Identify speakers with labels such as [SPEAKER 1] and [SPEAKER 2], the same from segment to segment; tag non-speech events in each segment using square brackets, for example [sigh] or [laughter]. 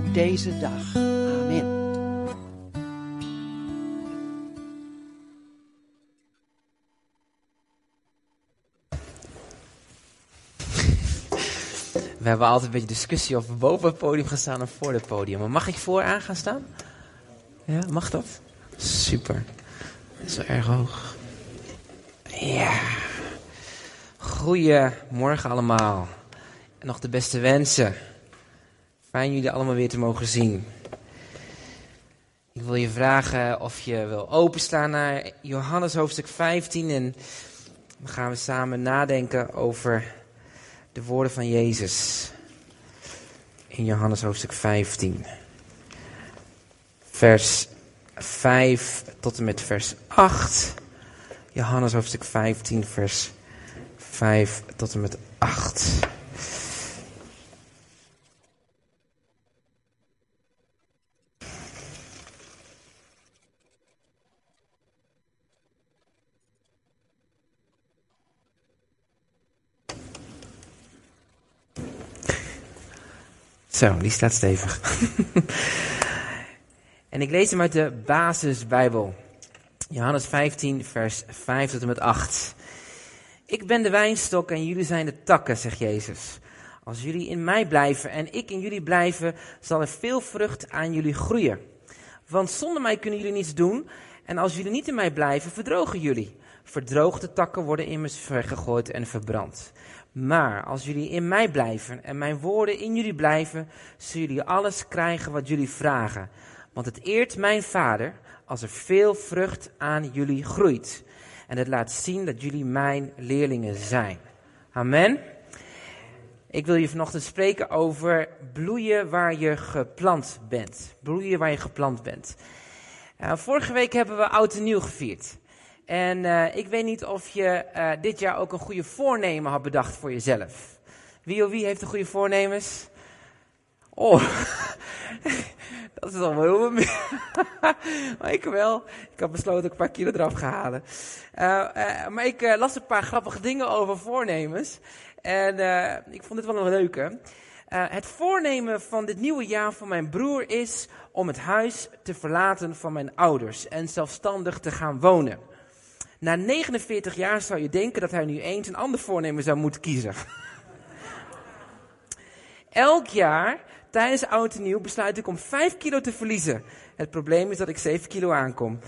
[SPEAKER 1] ook deze dag. Amen.
[SPEAKER 2] We hebben altijd een beetje discussie of we boven het podium gaan staan of voor het podium. Maar mag ik vooraan gaan staan? Ja, mag dat? Super. Is wel erg hoog. Ja. Goedemorgen allemaal. En nog de beste wensen. Fijn jullie allemaal weer te mogen zien. Ik wil je vragen of je wil openstaan naar Johannes hoofdstuk 15. En dan gaan we samen nadenken over de woorden van Jezus. In Johannes hoofdstuk 15. Vers 5 tot en met vers 8. Johannes hoofdstuk 15, vers 5 tot en met 8. Zo, die staat stevig. [laughs] en ik lees hem uit de basisbijbel. Johannes 15, vers 5 tot en met 8. Ik ben de wijnstok en jullie zijn de takken, zegt Jezus. Als jullie in mij blijven en ik in jullie blijven, zal er veel vrucht aan jullie groeien. Want zonder mij kunnen jullie niets doen. En als jullie niet in mij blijven, verdrogen jullie. Verdroogde takken worden immers vergegooid en verbrand. Maar als jullie in mij blijven en mijn woorden in jullie blijven, zullen jullie alles krijgen wat jullie vragen. Want het eert mijn vader als er veel vrucht aan jullie groeit. En het laat zien dat jullie mijn leerlingen zijn. Amen. Ik wil je vanochtend spreken over bloeien waar je geplant bent. Bloeien waar je geplant bent. Uh, vorige week hebben we oud en nieuw gevierd. En uh, ik weet niet of je uh, dit jaar ook een goede voornemen had bedacht voor jezelf. Wie of wie heeft een goede voornemens? Oh, [laughs] dat is al heel veel [laughs] maar ik wel. Ik had besloten een paar kilo eraf te halen. Uh, maar ik las een paar grappige dingen over voornemens. En ik vond dit wel een leuke. het voornemen van dit nieuwe jaar van mijn broer is om het huis te verlaten van mijn ouders en zelfstandig te gaan wonen. Na 49 jaar zou je denken dat hij nu eens een ander voornemen zou moeten kiezen. Elk jaar tijdens oud en nieuw besluit ik om 5 kilo te verliezen. Het probleem is dat ik 7 kilo aankom.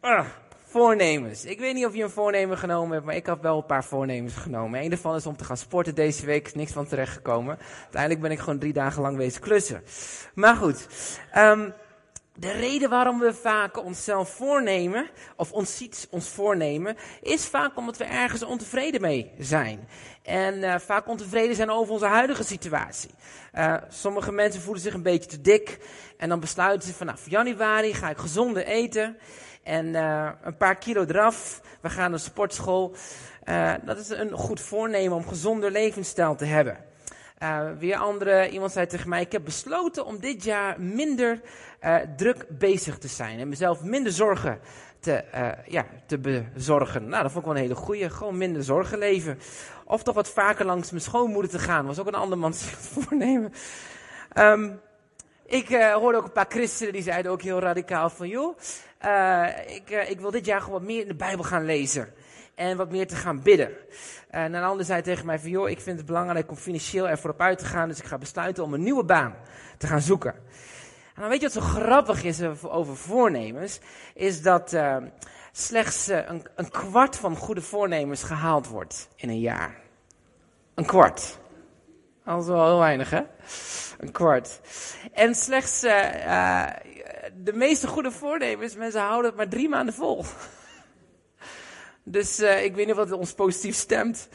[SPEAKER 2] Ah, voornemens. Ik weet niet of je een voornemen genomen hebt, maar ik had wel een paar voornemens genomen. Een daarvan is om te gaan sporten deze week. Is niks van terechtgekomen. Uiteindelijk ben ik gewoon drie dagen lang bezig klussen. Maar goed. Um, de reden waarom we vaak onszelf voornemen, of ons iets ons voornemen, is vaak omdat we ergens ontevreden mee zijn. En uh, vaak ontevreden zijn over onze huidige situatie. Uh, sommige mensen voelen zich een beetje te dik. En dan besluiten ze vanaf nou, januari ga ik gezonder eten. En uh, een paar kilo eraf. We gaan naar de sportschool. dat is een goed voornemen om gezonder levensstijl te hebben. Weer andere, iemand zei tegen mij, ik heb besloten om dit jaar minder uh, druk bezig te zijn. En mezelf minder zorgen te, uh, ja, te bezorgen. Nou, dat vond ik wel een hele goeie. Gewoon minder zorgen leven. Of toch wat vaker langs mijn schoonmoeder te gaan. Was ook een andermans [laughs] voornemen. Um, ik hoorde ook een paar christenen die zeiden ook heel radicaal van, joh, ik, ik wil dit jaar gewoon wat meer in de Bijbel gaan lezen en wat meer te gaan bidden. En een ander zei tegen mij van, joh, ik vind het belangrijk om financieel ervoor op uit te gaan, dus ik ga besluiten om een nieuwe baan te gaan zoeken. En dan weet je wat zo grappig is over voornemens, is dat uh, slechts uh, een, een kwart van goede voornemens gehaald wordt in een jaar. Een kwart. Dat is wel heel weinig, hè? Een kwart. En slechts de meeste goede voornemens, mensen houden het maar drie maanden vol. [laughs] Dus ik weet niet wat ons positief stemt.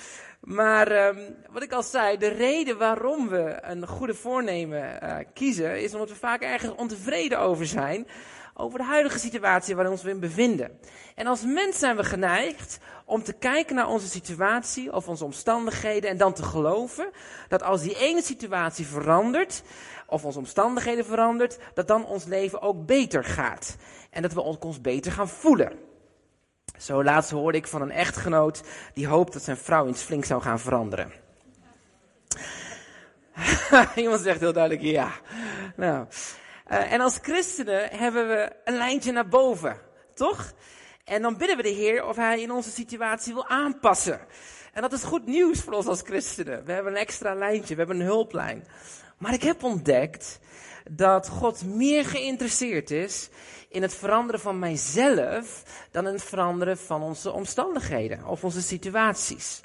[SPEAKER 2] Maar um, wat ik al zei, de reden waarom we een goede voornemen uh, kiezen, is omdat we vaak ergens ontevreden over zijn. Over de huidige situatie waarin we ons in bevinden. En als mens zijn we geneigd om te kijken naar onze situatie of onze omstandigheden en dan te geloven dat als die ene situatie verandert, of onze omstandigheden verandert, dat dan ons leven ook beter gaat. En dat we ons beter gaan voelen. Zo laatst hoorde ik van een echtgenoot die hoopt dat zijn vrouw iets flink zou gaan veranderen. [laughs] Iemand zegt heel duidelijk ja. nou, uh, en als christenen hebben we een lijntje naar boven, toch? En dan bidden we de Heer of Hij in onze situatie wil aanpassen. En dat is goed nieuws voor ons als christenen. We hebben een extra lijntje, we hebben een hulplijn. Maar ik heb ontdekt dat God meer geïnteresseerd is in het veranderen van mijzelf dan in het veranderen van onze omstandigheden of onze situaties.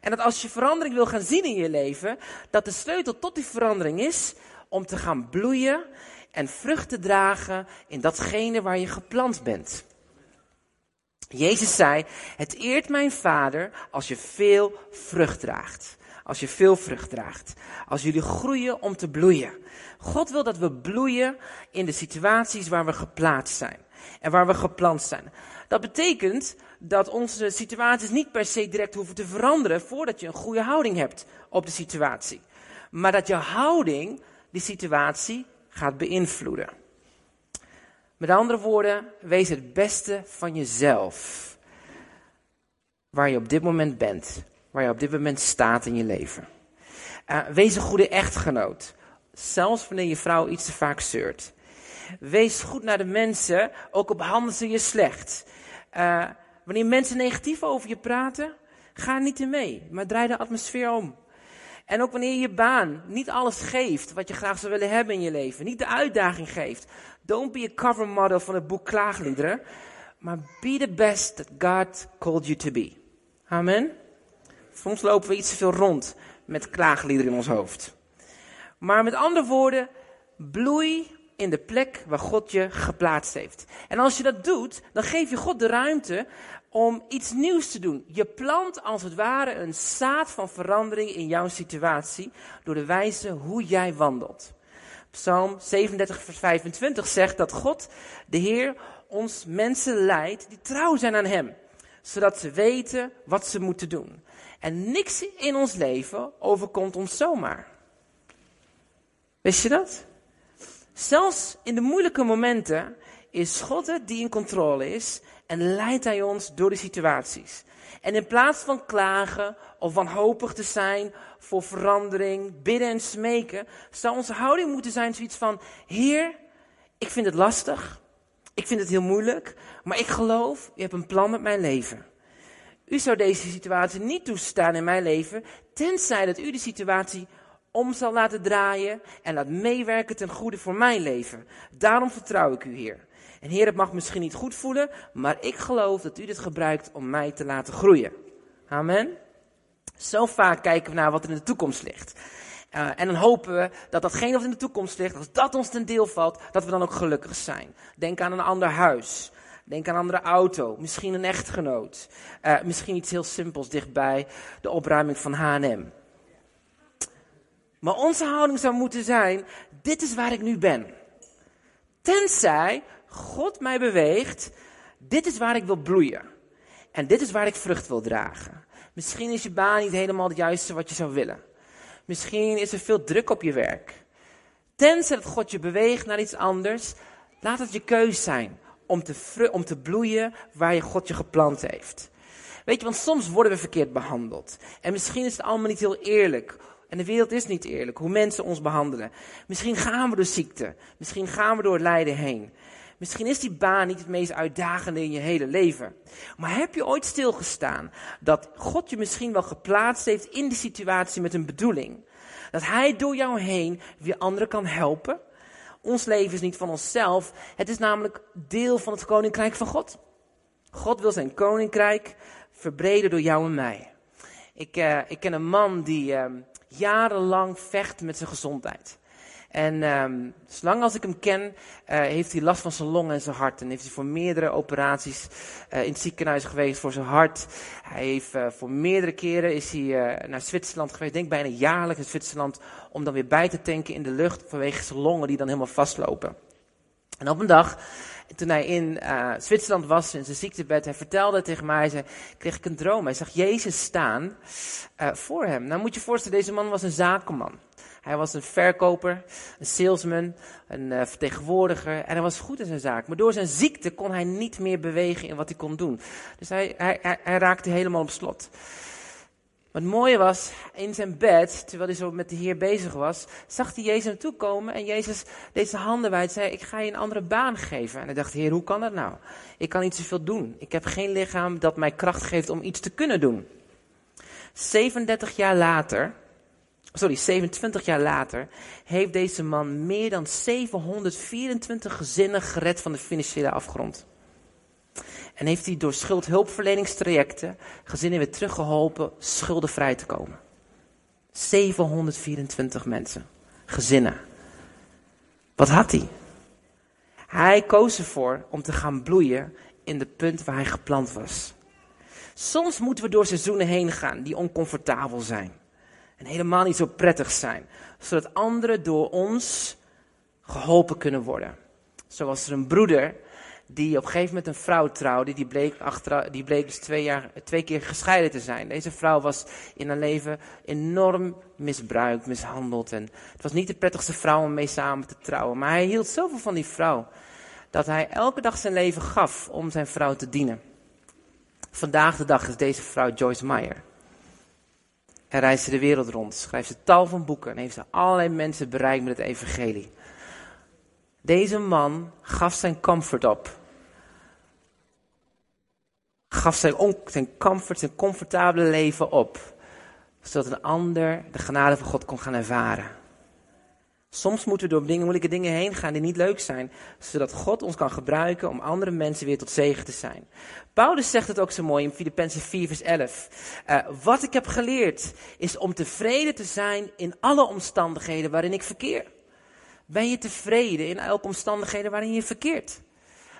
[SPEAKER 2] En dat als je verandering wil gaan zien in je leven, dat de sleutel tot die verandering is om te gaan bloeien en vrucht te dragen in datgene waar je geplant bent. Jezus zei, het eert mijn vader als je veel vrucht draagt. Als je veel vrucht draagt. Als jullie groeien om te bloeien. God wil dat we bloeien in de situaties waar we geplaatst zijn. En waar we geplant zijn. Dat betekent dat onze situaties niet per se direct hoeven te veranderen voordat je een goede houding hebt op de situatie. Maar dat je houding die situatie gaat beïnvloeden. Met andere woorden, wees het beste van jezelf. Waar je op dit moment bent. Waar je op dit moment staat in je leven. Uh, wees een goede echtgenoot. Zelfs wanneer je vrouw iets te vaak zeurt. Wees goed naar de mensen, ook op handen ze je slecht. Uh, wanneer mensen negatief over je praten, ga niet in mee, maar draai de atmosfeer om. En ook wanneer je je baan niet alles geeft wat je graag zou willen hebben in je leven, niet de uitdaging geeft. Don't be a cover model van het boek Klaagliederen, maar be the best that God called you to be. Amen. Soms lopen we iets te veel rond met klaagliederen in ons hoofd. Maar met andere woorden, bloei in de plek waar God je geplaatst heeft. En als je dat doet, dan geef je God de ruimte om iets nieuws te doen. Je plant als het ware een zaad van verandering in jouw situatie door de wijze hoe jij wandelt. Psalm 37, vers 25 zegt dat God, de Heer, ons mensen leidt die trouw zijn aan Hem. Zodat ze weten wat ze moeten doen. En niks in ons leven overkomt ons zomaar. Wist je dat? Zelfs in de moeilijke momenten is God het die in controle is en leidt hij ons door de situaties. En in plaats van klagen of wanhopig te zijn voor verandering, bidden en smeken, zou onze houding moeten zijn zoiets van, Heer, ik vind het lastig, ik vind het heel moeilijk, maar ik geloof, u hebt een plan met mijn leven. U zou deze situatie niet toestaan in mijn leven, tenzij dat u de situatie om zal laten draaien en laat meewerken ten goede voor mijn leven. Daarom vertrouw ik u, Heer. En Heer, het mag misschien niet goed voelen, maar ik geloof dat u dit gebruikt om mij te laten groeien. Amen. Zo vaak kijken we naar wat er in de toekomst ligt. Uh, en dan hopen we dat datgene wat in de toekomst ligt, als dat ons ten deel valt, dat we dan ook gelukkig zijn. Denk aan een ander huis. Denk aan een andere auto. Misschien een echtgenoot. Uh, misschien iets heel simpels dichtbij. De opruiming van H&M. Maar onze houding zou moeten zijn, dit is waar ik nu ben. Tenzij God mij beweegt, dit is waar ik wil bloeien. En dit is waar ik vrucht wil dragen. Misschien is je baan niet helemaal het juiste wat je zou willen. Misschien is er veel druk op je werk. Tenzij dat God je beweegt naar iets anders, laat het je keus zijn om te, om te bloeien waar je God je geplant heeft. Weet je, want soms worden we verkeerd behandeld. En misschien is het allemaal niet heel eerlijk. En de wereld is niet eerlijk, hoe mensen ons behandelen. Misschien gaan we door ziekte. Misschien gaan we door lijden heen. Misschien is die baan niet het meest uitdagende in je hele leven. Maar heb je ooit stilgestaan dat God je misschien wel geplaatst heeft in die situatie met een bedoeling? Dat Hij door jou heen weer anderen kan helpen? Ons leven is niet van onszelf. Het is namelijk deel van het koninkrijk van God. God wil zijn koninkrijk verbreden door jou en mij. Ik, uh, ik ken een man die uh, jarenlang vecht met zijn gezondheid. En um, zolang als ik hem ken, uh, heeft hij last van zijn longen en zijn hart. En heeft hij voor meerdere operaties uh, in het ziekenhuis geweest voor zijn hart. Hij heeft uh, voor meerdere keren is hij naar Zwitserland geweest. Denk bijna jaarlijks in Zwitserland. Om dan weer bij te tanken in de lucht vanwege zijn longen die dan helemaal vastlopen. En op een dag, toen hij in Zwitserland was, in zijn ziektebed, hij vertelde tegen mij, hij kreeg ik een droom. Hij zag Jezus staan voor hem. Nou moet je je voorstellen, deze man was een zakenman. Hij was een verkoper, een salesman, een uh, vertegenwoordiger en hij was goed in zijn zaak. Maar door zijn ziekte kon hij niet meer bewegen in wat hij kon doen. Dus hij, hij, hij, raakte helemaal op slot. Maar het mooie was, in zijn bed, terwijl hij zo met de Heer bezig was, zag hij Jezus naartoe komen en Jezus deed zijn handen wijd zei, ik ga je een andere baan geven. En hij dacht, Heer, hoe kan dat nou? Ik kan niet zoveel doen. Ik heb geen lichaam dat mij kracht geeft om iets te kunnen doen. 37 jaar later, sorry, 27 jaar later, heeft deze man meer dan 724 gezinnen gered van de financiële afgrond. En heeft hij door schuldhulpverleningstrajecten gezinnen weer teruggeholpen schuldenvrij te komen. 724 mensen, gezinnen. Wat had hij? Hij koos ervoor om te gaan bloeien in de punt waar hij geplant was. Soms moeten we door seizoenen heen gaan die oncomfortabel zijn. En helemaal niet zo prettig zijn. Zodat anderen door ons geholpen kunnen worden. Zoals er een broeder die op een gegeven moment een vrouw trouwde. Die bleek, achter, die bleek dus twee, jaar, twee keer gescheiden te zijn. Deze vrouw was in haar leven enorm misbruikt, mishandeld. En het was niet de prettigste vrouw om mee samen te trouwen. Maar hij hield zoveel van die vrouw. Dat hij elke dag zijn leven gaf om zijn vrouw te dienen. Vandaag de dag is deze vrouw Joyce Meyer. Hij reist de wereld rond, schrijft ze tal van boeken en heeft ze allerlei mensen bereikt met het evangelie. Deze man gaf zijn comfort op. Gaf zijn, zijn comfort, zijn comfortabele leven op. Zodat een ander de genade van God kon gaan ervaren. Soms moeten we door dingen, moeilijke dingen heen gaan die niet leuk zijn, zodat God ons kan gebruiken om andere mensen weer tot zegen te zijn. Paulus zegt het ook zo mooi in Filippenzen 4 vers 11. Uh, wat ik heb geleerd is om tevreden te zijn in alle omstandigheden waarin ik verkeer. Ben je tevreden in elke omstandigheden waarin je verkeert?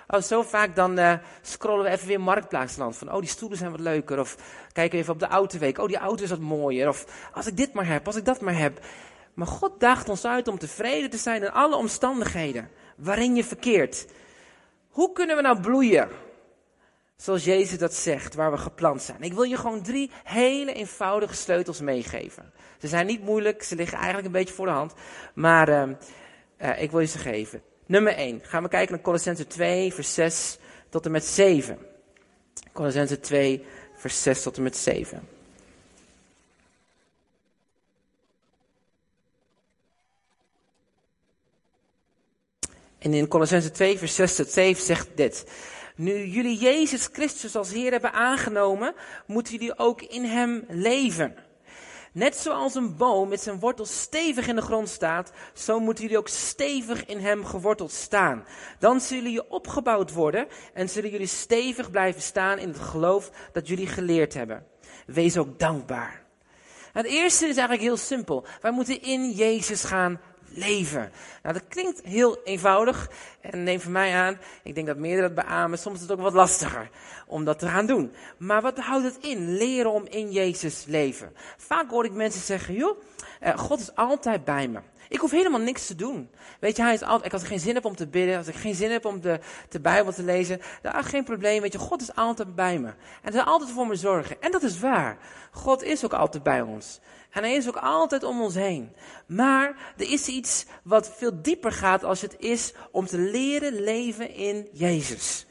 [SPEAKER 2] Oh, zo vaak dan uh, scrollen we even weer Marktplaatsland. Van, oh, die stoelen zijn wat leuker. Of kijken even op de autoweek. Oh, die auto is wat mooier. Of als ik dit maar heb, als ik dat maar heb. Maar God daagt ons uit om tevreden te zijn in alle omstandigheden waarin je verkeert. Hoe kunnen we nou bloeien? Zoals Jezus dat zegt, waar we geplant zijn. Ik wil je gewoon drie hele eenvoudige sleutels meegeven. Ze zijn niet moeilijk, ze liggen eigenlijk een beetje voor de hand. Maar uh, uh, ik wil je ze geven. Nummer 1. Gaan we kijken naar Colossense 2, vers 6 tot en met 7. Colossense 2, vers 6 tot en met 7. En in Colossense 2, vers 6 tot 7 zegt dit. Nu jullie Jezus Christus als Heer hebben aangenomen, moeten jullie ook in Hem leven. Net zoals een boom met zijn wortels stevig in de grond staat, zo moeten jullie ook stevig in hem geworteld staan. Dan zullen jullie opgebouwd worden en zullen jullie stevig blijven staan in het geloof dat jullie geleerd hebben. Wees ook dankbaar. Het eerste is eigenlijk heel simpel. Wij moeten in Jezus gaan leven. Nou, dat klinkt heel eenvoudig. En neem van mij aan, ik denk dat meerdere dat beamen, soms is het ook wat lastiger om dat te gaan doen. Maar wat houdt het in? Leren om in Jezus leven. Vaak hoor ik mensen zeggen, joh, eh, God is altijd bij me. Ik hoef helemaal niks te doen. Weet je, hij is altijd, als ik geen zin heb om te bidden, als ik geen zin heb om de, de Bijbel te lezen, dan is geen probleem. Weet je, God is altijd bij me. En hij zal altijd voor me zorgen. En dat is waar. God is ook altijd bij ons. En hij is ook altijd om ons heen. Maar er is iets wat veel dieper gaat als het is om te leren leven in Jezus.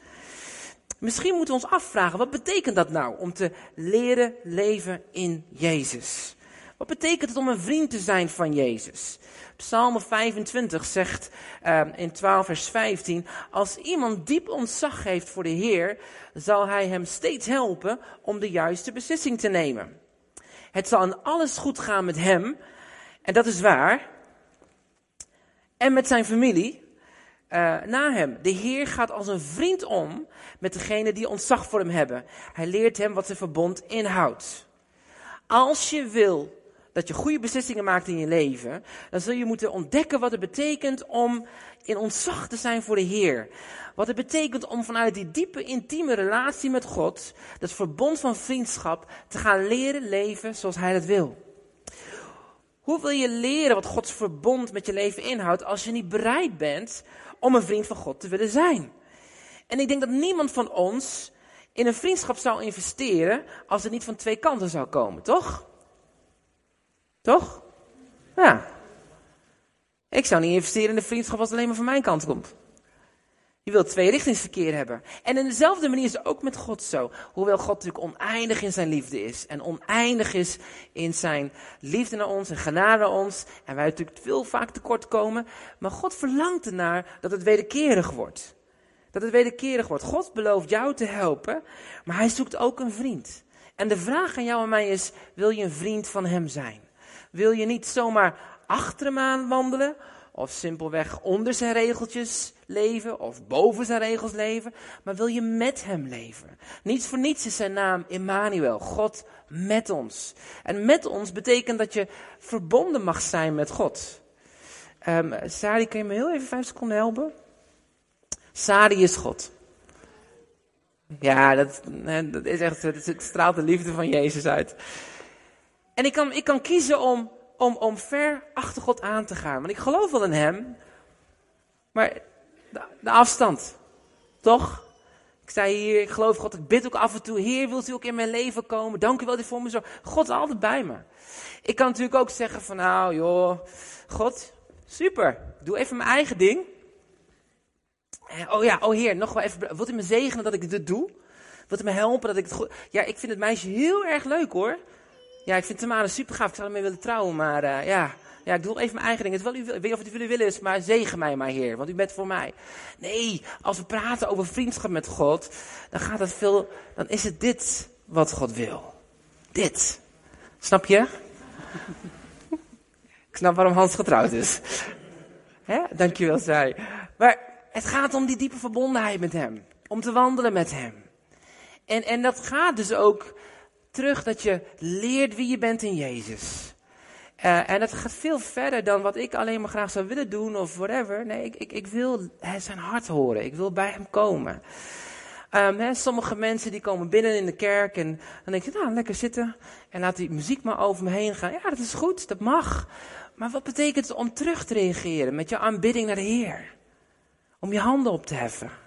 [SPEAKER 2] Misschien moeten we ons afvragen, wat betekent dat nou om te leren leven in Jezus? Wat betekent het om een vriend te zijn van Jezus? Psalm 25 zegt uh, in 12 vers 15, als iemand diep ontzag heeft voor de Heer, zal hij hem steeds helpen om de juiste beslissing te nemen. Het zal in alles goed gaan met hem. En dat is waar. En met zijn familie. Uh, na hem. De Heer gaat als een vriend om met degene die ontzag voor hem hebben. Hij leert hem wat zijn verbond inhoudt. Als je wil dat je goede beslissingen maakt in je leven, dan zul je moeten ontdekken wat het betekent om in ontzag te zijn voor de Heer. Wat het betekent om vanuit die diepe, intieme relatie met God, dat verbond van vriendschap, te gaan leren leven zoals Hij dat wil. Hoe wil je leren wat Gods verbond met je leven inhoudt als je niet bereid bent om een vriend van God te willen zijn? En ik denk dat niemand van ons in een vriendschap zou investeren als het niet van twee kanten zou komen, toch? Toch? Ja. Ik zou niet investeren in de vriendschap als het alleen maar van mijn kant komt. Je wilt tweerichtingsverkeer hebben. En in dezelfde manier is het ook met God zo. Hoewel God natuurlijk oneindig in zijn liefde is. En oneindig is in zijn liefde naar ons en genade naar ons. En wij natuurlijk veel vaak tekort komen. Maar God verlangt ernaar dat het wederkerig wordt. Dat het wederkerig wordt. God belooft jou te helpen. Maar hij zoekt ook een vriend. En de vraag aan jou en mij is, wil je een vriend van hem zijn? Wil je niet zomaar achter hem aan wandelen? Of simpelweg onder zijn regeltjes leven of boven zijn regels leven, maar wil je met hem leven? Niets voor niets is zijn naam Emmanuel, God met ons. En met ons betekent dat je verbonden mag zijn met God. Um, Sari, kan je me heel even vijf seconden helpen? Sari is God. Ja, dat, dat is echt, het straalt de liefde van Jezus uit. En ik kan, ik kan kiezen om om, om ver achter God aan te gaan. Want ik geloof wel in Hem, maar de, afstand, toch? Ik sta hier, ik geloof God, ik bid ook af en toe, Heer, wilt u ook in mijn leven komen? Dank u wel voor me zo. God is altijd bij me. Ik kan natuurlijk ook zeggen van, nou joh, God, super, doe even mijn eigen ding. Oh ja, oh Heer, nog wel even, wilt u me zegenen dat ik dit doe? Wilt u me helpen dat ik het goed... Ja, ik vind het meisje heel erg leuk hoor. Ja, ik vind Tamara super gaaf. Ik zou ermee willen trouwen, maar uh, ja. Ja, ik doe even mijn eigen ding. Het wel, u, weet of het jullie willen is, maar zegen mij maar, Heer, want u bent voor mij. Nee, als we praten over vriendschap met God, dan gaat het veel, dan is het dit wat God wil. Dit. Snap je? [laughs] ik snap waarom Hans getrouwd is. Hè? Dankjewel, zij. Maar het gaat om die diepe verbondenheid met Hem. Om te wandelen met Hem. En, en dat gaat dus ook terug dat je leert wie je bent in Jezus. Uh, en het gaat veel verder dan wat ik alleen maar graag zou willen doen of whatever. Nee, ik, ik, ik wil zijn hart horen. Ik wil bij hem komen. Um, sommige mensen die komen binnen in de kerk en dan denk je, nou, lekker zitten. En laat die muziek maar over me heen gaan. Ja, dat is goed, dat mag. Maar wat betekent het om terug te reageren met je aanbidding naar de Heer? Om je handen op te heffen.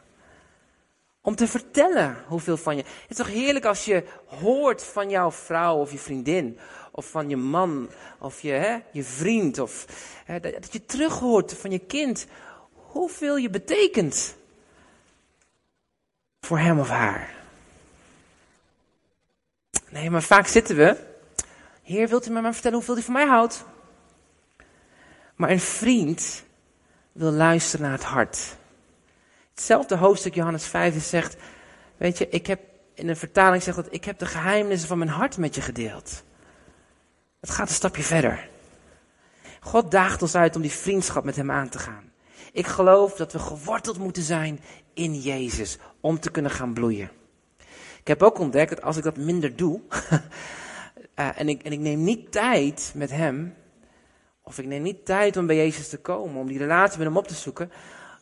[SPEAKER 2] Om te vertellen hoeveel van je. Het is toch heerlijk als je hoort van jouw vrouw of je vriendin. Of van je man of je, hè, je vriend. Of hè, dat je terug hoort van je kind. Hoeveel je betekent. Voor hem of haar. Nee, maar vaak zitten we. Heer, wilt u me maar vertellen hoeveel hij van mij houdt? Maar een vriend wil luisteren naar het hart. Hetzelfde hoofdstuk Johannes 5 zegt, weet je, ik heb in een vertaling zegt dat ik heb de geheimnissen van mijn hart met je gedeeld. Het gaat een stapje verder. God daagt ons uit om die vriendschap met hem aan te gaan. Ik geloof dat we geworteld moeten zijn in Jezus om te kunnen gaan bloeien. Ik heb ook ontdekt dat als ik dat minder doe, uh, [laughs] en, ik, en ik neem niet tijd met hem, of ik neem niet tijd om bij Jezus te komen, om die relatie met hem op te zoeken,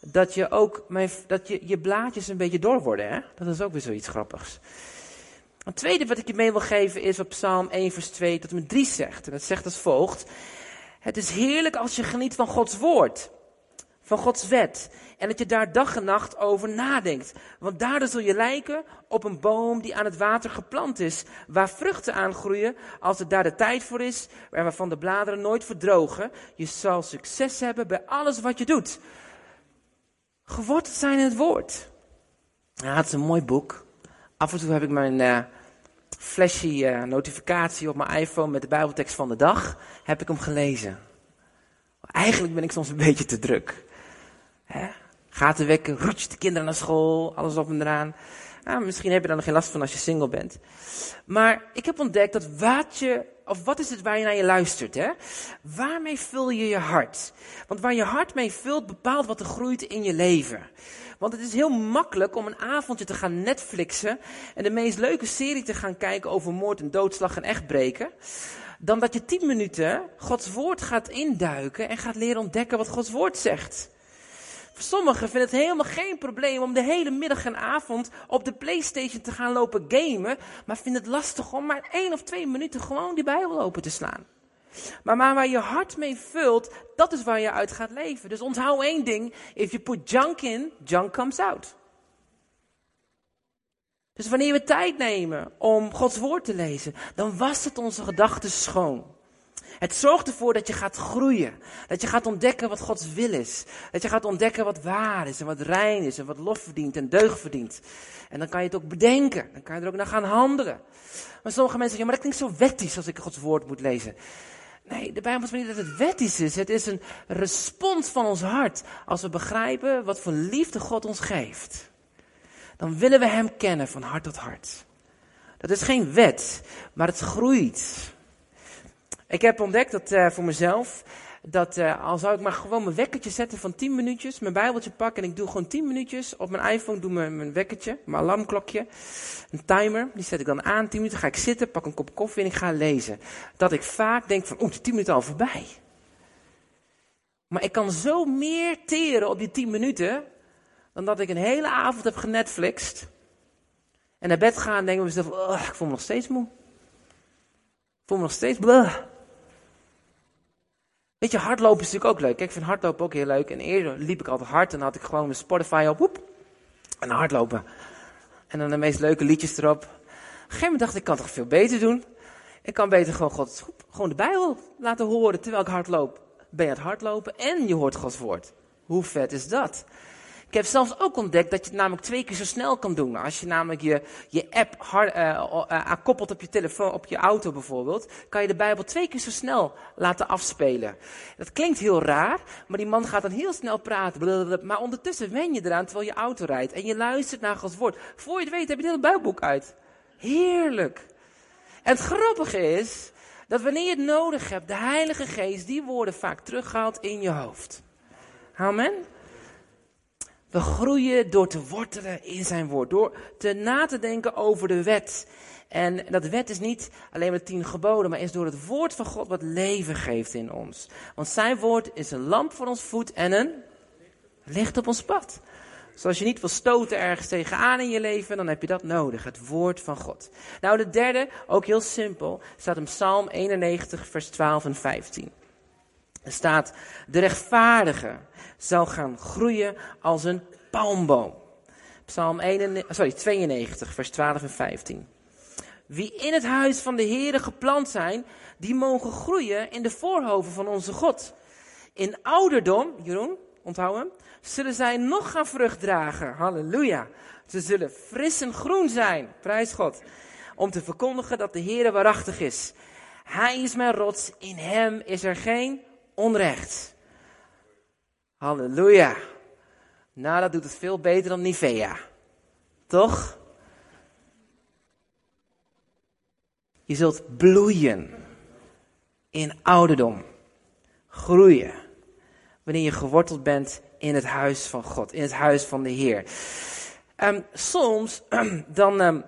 [SPEAKER 2] dat je ook mijn, dat je, je blaadjes een beetje door worden. Hè? Dat is ook weer zoiets grappigs. Het tweede wat ik je mee wil geven is wat Psalm 1 vers 2 tot en met 3 zegt. En dat zegt als volgt. Het is heerlijk als je geniet van Gods woord. Van Gods wet. En dat je daar dag en nacht over nadenkt. Want daardoor zul je lijken op een boom die aan het water geplant is. Waar vruchten aangroeien als er daar de tijd voor is. Waarvan de bladeren nooit verdrogen. Je zal succes hebben bij alles wat je doet geworteld zijn in het woord. Het is een mooi boek. Af en toe heb ik mijn uh, flashy uh, notificatie op mijn iPhone met de Bijbeltekst van de dag. Heb ik hem gelezen. Eigenlijk ben ik soms een beetje te druk. Hè? Gaten wekken, roetje de kinderen naar school, alles op en eraan. Nou, misschien heb je daar nog geen last van als je single bent. Maar ik heb ontdekt dat wat je, of wat is het waar je naar je luistert, hè? Waarmee vul je je hart? Want waar je hart mee vult, bepaalt wat er groeit in je leven. Want het is heel makkelijk om een avondje te gaan Netflixen en de meest leuke serie te gaan kijken over moord en doodslag en echtbreken. Dan dat je tien minuten Gods woord gaat induiken en gaat leren ontdekken wat Gods woord zegt. Sommigen vinden het helemaal geen probleem om de hele middag en avond op de Playstation te gaan lopen gamen. Maar vinden het lastig om maar één of twee minuten gewoon die Bijbel open te slaan. Maar, maar waar je hart mee vult, dat is waar je uit gaat leven. Dus onthoud één ding. If you put junk in, junk comes out. Dus wanneer we tijd nemen om Gods woord te lezen, dan was het onze gedachten schoon. Het zorgt ervoor dat je gaat groeien. Dat je gaat ontdekken wat Gods wil is. Dat je gaat ontdekken wat waar is en wat rein is en wat lof verdient en deugd verdient. En dan kan je het ook bedenken. Dan kan je er ook naar gaan handelen. Maar sommige mensen zeggen, ja, maar dat klinkt zo wettisch als ik Gods woord moet lezen. Nee, de Bijbel zegt niet dat het wettisch is. Het is een respons van ons hart. Als we begrijpen wat voor liefde God ons geeft. Dan willen we Hem kennen van hart tot hart. Dat is geen wet, maar het groeit. Ik heb ontdekt dat uh, voor mezelf, dat uh, al zou ik maar gewoon mijn wekkertje zetten van 10 minuutjes, mijn bijbeltje pakken en ik doe gewoon 10 minuutjes op mijn iPhone, doe mijn, mijn wekkertje, mijn alarmklokje, een timer, die zet ik dan aan, 10 minuten ga ik zitten, pak een kop koffie en ik ga lezen. Dat ik vaak denk van, oeh, die 10 minuten al voorbij. Maar ik kan zo meer teren op die 10 minuten, dan dat ik een hele avond heb genetflixt. En naar bed gaan en denk ik mezelf, oh, ik voel me nog steeds moe. Ik voel me nog steeds blah. Weet je, hardlopen is natuurlijk ook leuk. Kijk, ik vind hardlopen ook heel leuk. En eerder liep ik altijd hard en dan had ik gewoon mijn Spotify op. Woep, en hardlopen. En dan de meest leuke liedjes erop. Op een gegeven moment dacht ik, ik kan toch veel beter doen. Ik kan beter gewoon, God, gewoon de Bijbel laten horen terwijl ik hardloop. Ben je aan het hardlopen en je hoort Gods woord. Hoe vet is dat? Ik heb zelfs ook ontdekt dat je het namelijk twee keer zo snel kan doen. Als je namelijk je, je app hard, uh, uh, koppelt op je telefoon, op je auto bijvoorbeeld, kan je de Bijbel twee keer zo snel laten afspelen. Dat klinkt heel raar, maar die man gaat dan heel snel praten. Maar ondertussen wen je eraan terwijl je auto rijdt en je luistert naar Gods woord. Voor je het weet heb je het hele Bijbelboek uit. Heerlijk. En het grappige is dat wanneer je het nodig hebt, de Heilige Geest die woorden vaak terughaalt in je hoofd. Amen. We groeien door te wortelen in zijn woord, door te na te denken over de wet. En dat wet is niet alleen met tien geboden, maar is door het woord van God wat leven geeft in ons. Want zijn woord is een lamp voor ons voet en een licht op ons pad. Zoals je niet wil stoten ergens tegenaan in je leven, dan heb je dat nodig. Het woord van God. Nou, de derde, ook heel simpel, staat in Psalm 91, vers 12 en 15. Er staat, de rechtvaardige zal gaan groeien als een palmboom. Psalm 91, sorry, 92, vers 12 en 15. Wie in het huis van de Heere geplant zijn, die mogen groeien in de voorhoven van onze God. In ouderdom, Jeroen, onthouden, zullen zij nog gaan vrucht dragen. Halleluja. Ze zullen fris en groen zijn, prijs God. Om te verkondigen dat de Heere waarachtig is. Hij is mijn rots, in hem is er geen onrecht. Halleluja. Nou, dat doet het veel beter dan Nivea. Toch? Je zult bloeien in ouderdom. Groeien. Wanneer je geworteld bent in het huis van God, in het huis van de Heer. Um, soms [clears throat] dan um,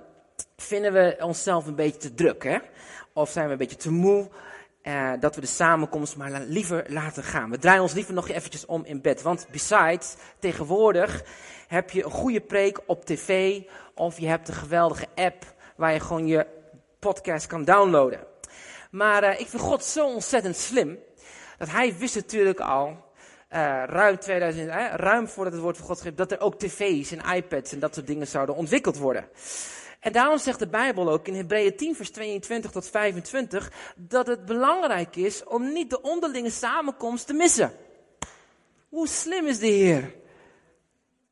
[SPEAKER 2] vinden we onszelf een beetje te druk, hè? Of zijn we een beetje te moe uh, dat we de samenkomst maar liever laten gaan. We draaien ons liever nog eventjes om in bed. Want besides, tegenwoordig heb je een goede preek op tv. Of je hebt een geweldige app waar je gewoon je podcast kan downloaden. Maar uh, ik vind God zo ontzettend slim. Dat hij wist natuurlijk al, uh, ruim, 2000, ruim voordat het woord van God schreef, dat er ook tv's en iPads en dat soort dingen zouden ontwikkeld worden. En daarom zegt de Bijbel ook in Hebreeën 10, vers 22 tot 25, dat het belangrijk is om niet de onderlinge samenkomst te missen. Hoe slim is de Heer?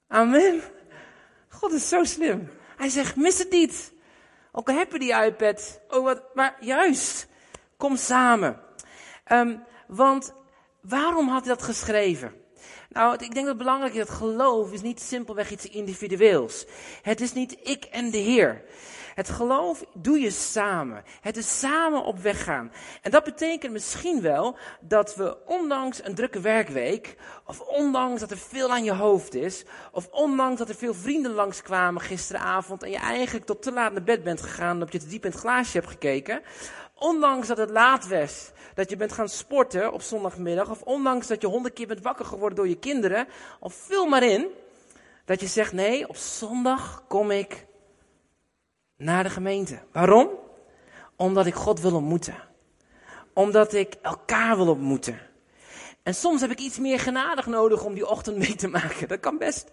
[SPEAKER 2] Amen. God is zo slim. Hij zegt, mis het niet. Ook al heb je die iPad. Oh, wat, maar juist, kom samen. Um, want waarom had hij dat geschreven? Nou, ik denk dat het belangrijk is dat geloof is niet simpelweg iets individueels. Het is niet ik en de Heer. Het geloof doe je samen. Het is samen op weg gaan. En dat betekent misschien wel dat we ondanks een drukke werkweek, of ondanks dat er veel aan je hoofd is, of ondanks dat er veel vrienden langskwamen gisteravond en je eigenlijk tot te laat naar bed bent gegaan omdat je te diep in het glaasje hebt gekeken, ondanks dat het laat was, dat je bent gaan sporten op zondagmiddag, of ondanks dat je honderd keer bent wakker geworden door je kinderen, of vul maar in, dat je zegt, nee, op zondag kom ik naar de gemeente. Waarom? Omdat ik God wil ontmoeten. Omdat ik elkaar wil ontmoeten. En soms heb ik iets meer genade nodig om die ochtend mee te maken. Dat kan best.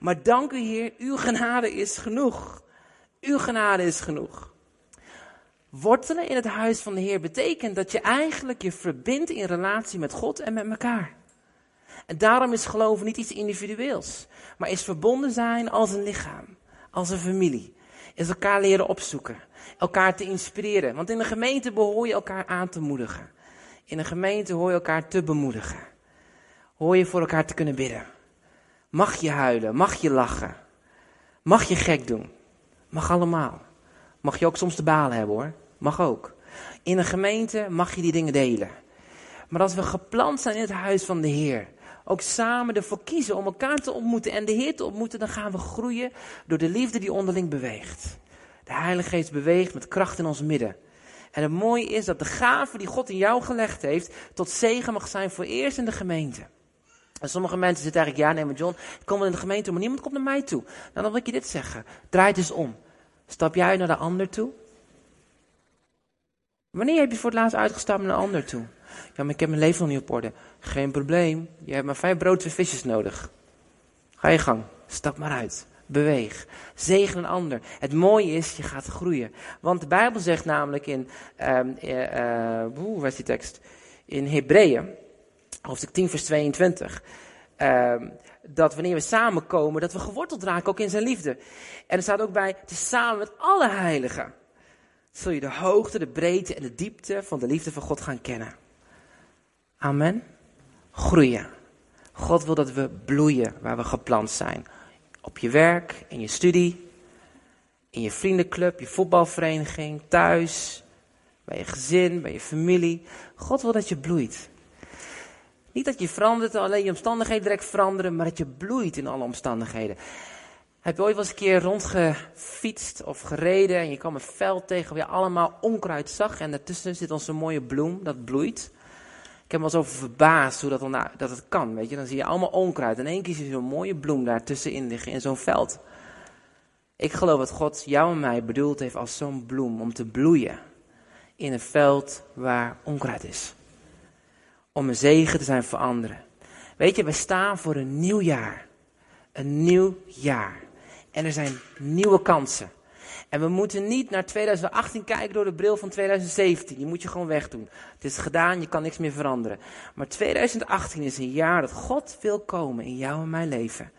[SPEAKER 2] Maar dank u Heer, uw genade is genoeg. Uw genade is genoeg. Wortelen in het huis van de Heer betekent dat je eigenlijk je verbindt in relatie met God en met elkaar. En daarom is geloven niet iets individueels, maar is verbonden zijn als een lichaam, als een familie. Is elkaar leren opzoeken, elkaar te inspireren. Want in een gemeente behoor je elkaar aan te moedigen. In een gemeente hoor je elkaar te bemoedigen. Hoor je voor elkaar te kunnen bidden. Mag je huilen, mag je lachen. Mag je gek doen. Mag allemaal. Mag je ook soms de balen hebben hoor. Mag ook. In een gemeente mag je die dingen delen. Maar als we geplant zijn in het huis van de Heer, ook samen ervoor kiezen om elkaar te ontmoeten en de Heer te ontmoeten, dan gaan we groeien door de liefde die onderling beweegt. De Heilige Geest beweegt met kracht in ons midden. En het mooie is dat de gave die God in jou gelegd heeft, tot zegen mag zijn voor eerst in de gemeente. En sommige mensen zitten eigenlijk, ja nee maar John, ik kom in de gemeente, maar niemand komt naar mij toe. Nou dan wil ik je dit zeggen, draai het eens om. Stap jij naar de ander toe? Wanneer heb je voor het laatst uitgestapt naar een ander toe? Ja, maar ik heb mijn leven nog niet op orde. Geen probleem. Je hebt maar vijf brood en visjes nodig. Ga je gang. Stap maar uit. Beweeg. Zegen een ander. Het mooie is, je gaat groeien. Want de Bijbel zegt namelijk in, um, uh, uh, waar is die tekst? In Hebreeën, hoofdstuk 10 vers 22. Uh, dat wanneer we samenkomen, dat we geworteld raken ook in zijn liefde. En er staat ook bij, is samen met alle heiligen. Zul je de hoogte, de breedte en de diepte van de liefde van God gaan kennen. Amen. Groeien. God wil dat we bloeien waar we geplant zijn. Op je werk, in je studie, in je vriendenclub, je voetbalvereniging, thuis, bij je gezin, bij je familie. God wil dat je bloeit. Niet dat je verandert, alleen je omstandigheden direct veranderen, maar dat je bloeit in alle omstandigheden. Heb je ooit wel eens een keer rondgefietst of gereden en je kwam een veld tegen waar je allemaal onkruid zag en daartussen zit zo'n mooie bloem, dat bloeit. Ik heb me wel eens over verbaasd hoe dat, dan, nou, dat het kan, weet je. Dan zie je allemaal onkruid en één keer zie je zo'n mooie bloem daartussenin liggen in zo'n veld. Ik geloof dat God jou en mij bedoeld heeft als zo'n bloem om te bloeien in een veld waar onkruid is. Om een zegen te zijn voor anderen. Weet je, wij staan voor een nieuw jaar. Een nieuw jaar. En er zijn nieuwe kansen. En we moeten niet naar 2018 kijken door de bril van 2017. Die moet je gewoon wegdoen. Het is gedaan, je kan niks meer veranderen. Maar 2018 is een jaar dat God wil komen in jou en mijn leven.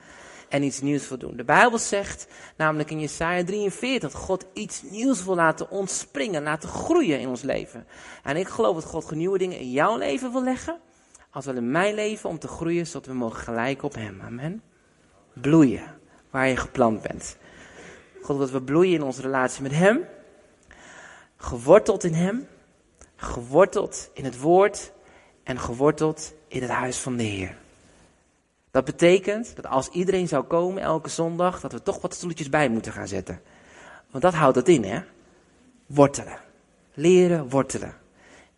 [SPEAKER 2] En iets nieuws wil doen. De Bijbel zegt, namelijk in Jesaja 43, dat God iets nieuws wil laten ontspringen, laten groeien in ons leven. En ik geloof dat God nieuwe dingen in jouw leven wil leggen. Als wel in mijn leven om te groeien, zodat we mogen gelijken op Hem. Amen. Bloeien, waar je geplant bent. God, dat we bloeien in onze relatie met Hem. Geworteld in Hem. Geworteld in het Woord. En geworteld in het huis van de Heer. Dat betekent dat als iedereen zou komen elke zondag, dat we toch wat stoeltjes bij moeten gaan zetten. Want dat houdt het in, hè? Wortelen. Leren wortelen.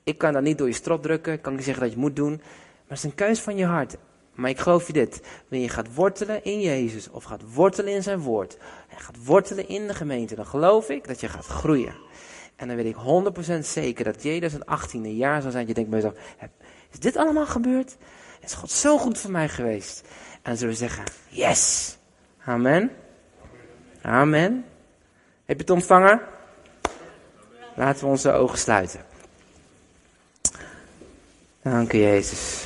[SPEAKER 2] Ik kan dat niet door je strot drukken, ik kan niet zeggen dat je moet doen. Maar het is een keus van je hart. Maar ik geloof je dit. Wanneer je gaat wortelen in Jezus, of gaat wortelen in zijn woord, en gaat wortelen in de gemeente, dan geloof ik dat je gaat groeien. En dan weet ik 100% zeker dat 2018 een jaar zal zijn dat je denkt bij jezelf, is dit allemaal gebeurd? Is God zo goed voor mij geweest? En zullen we zeggen, yes. Amen. Amen. Heb je het ontvangen? Laten we onze ogen sluiten. Dank u, Jezus.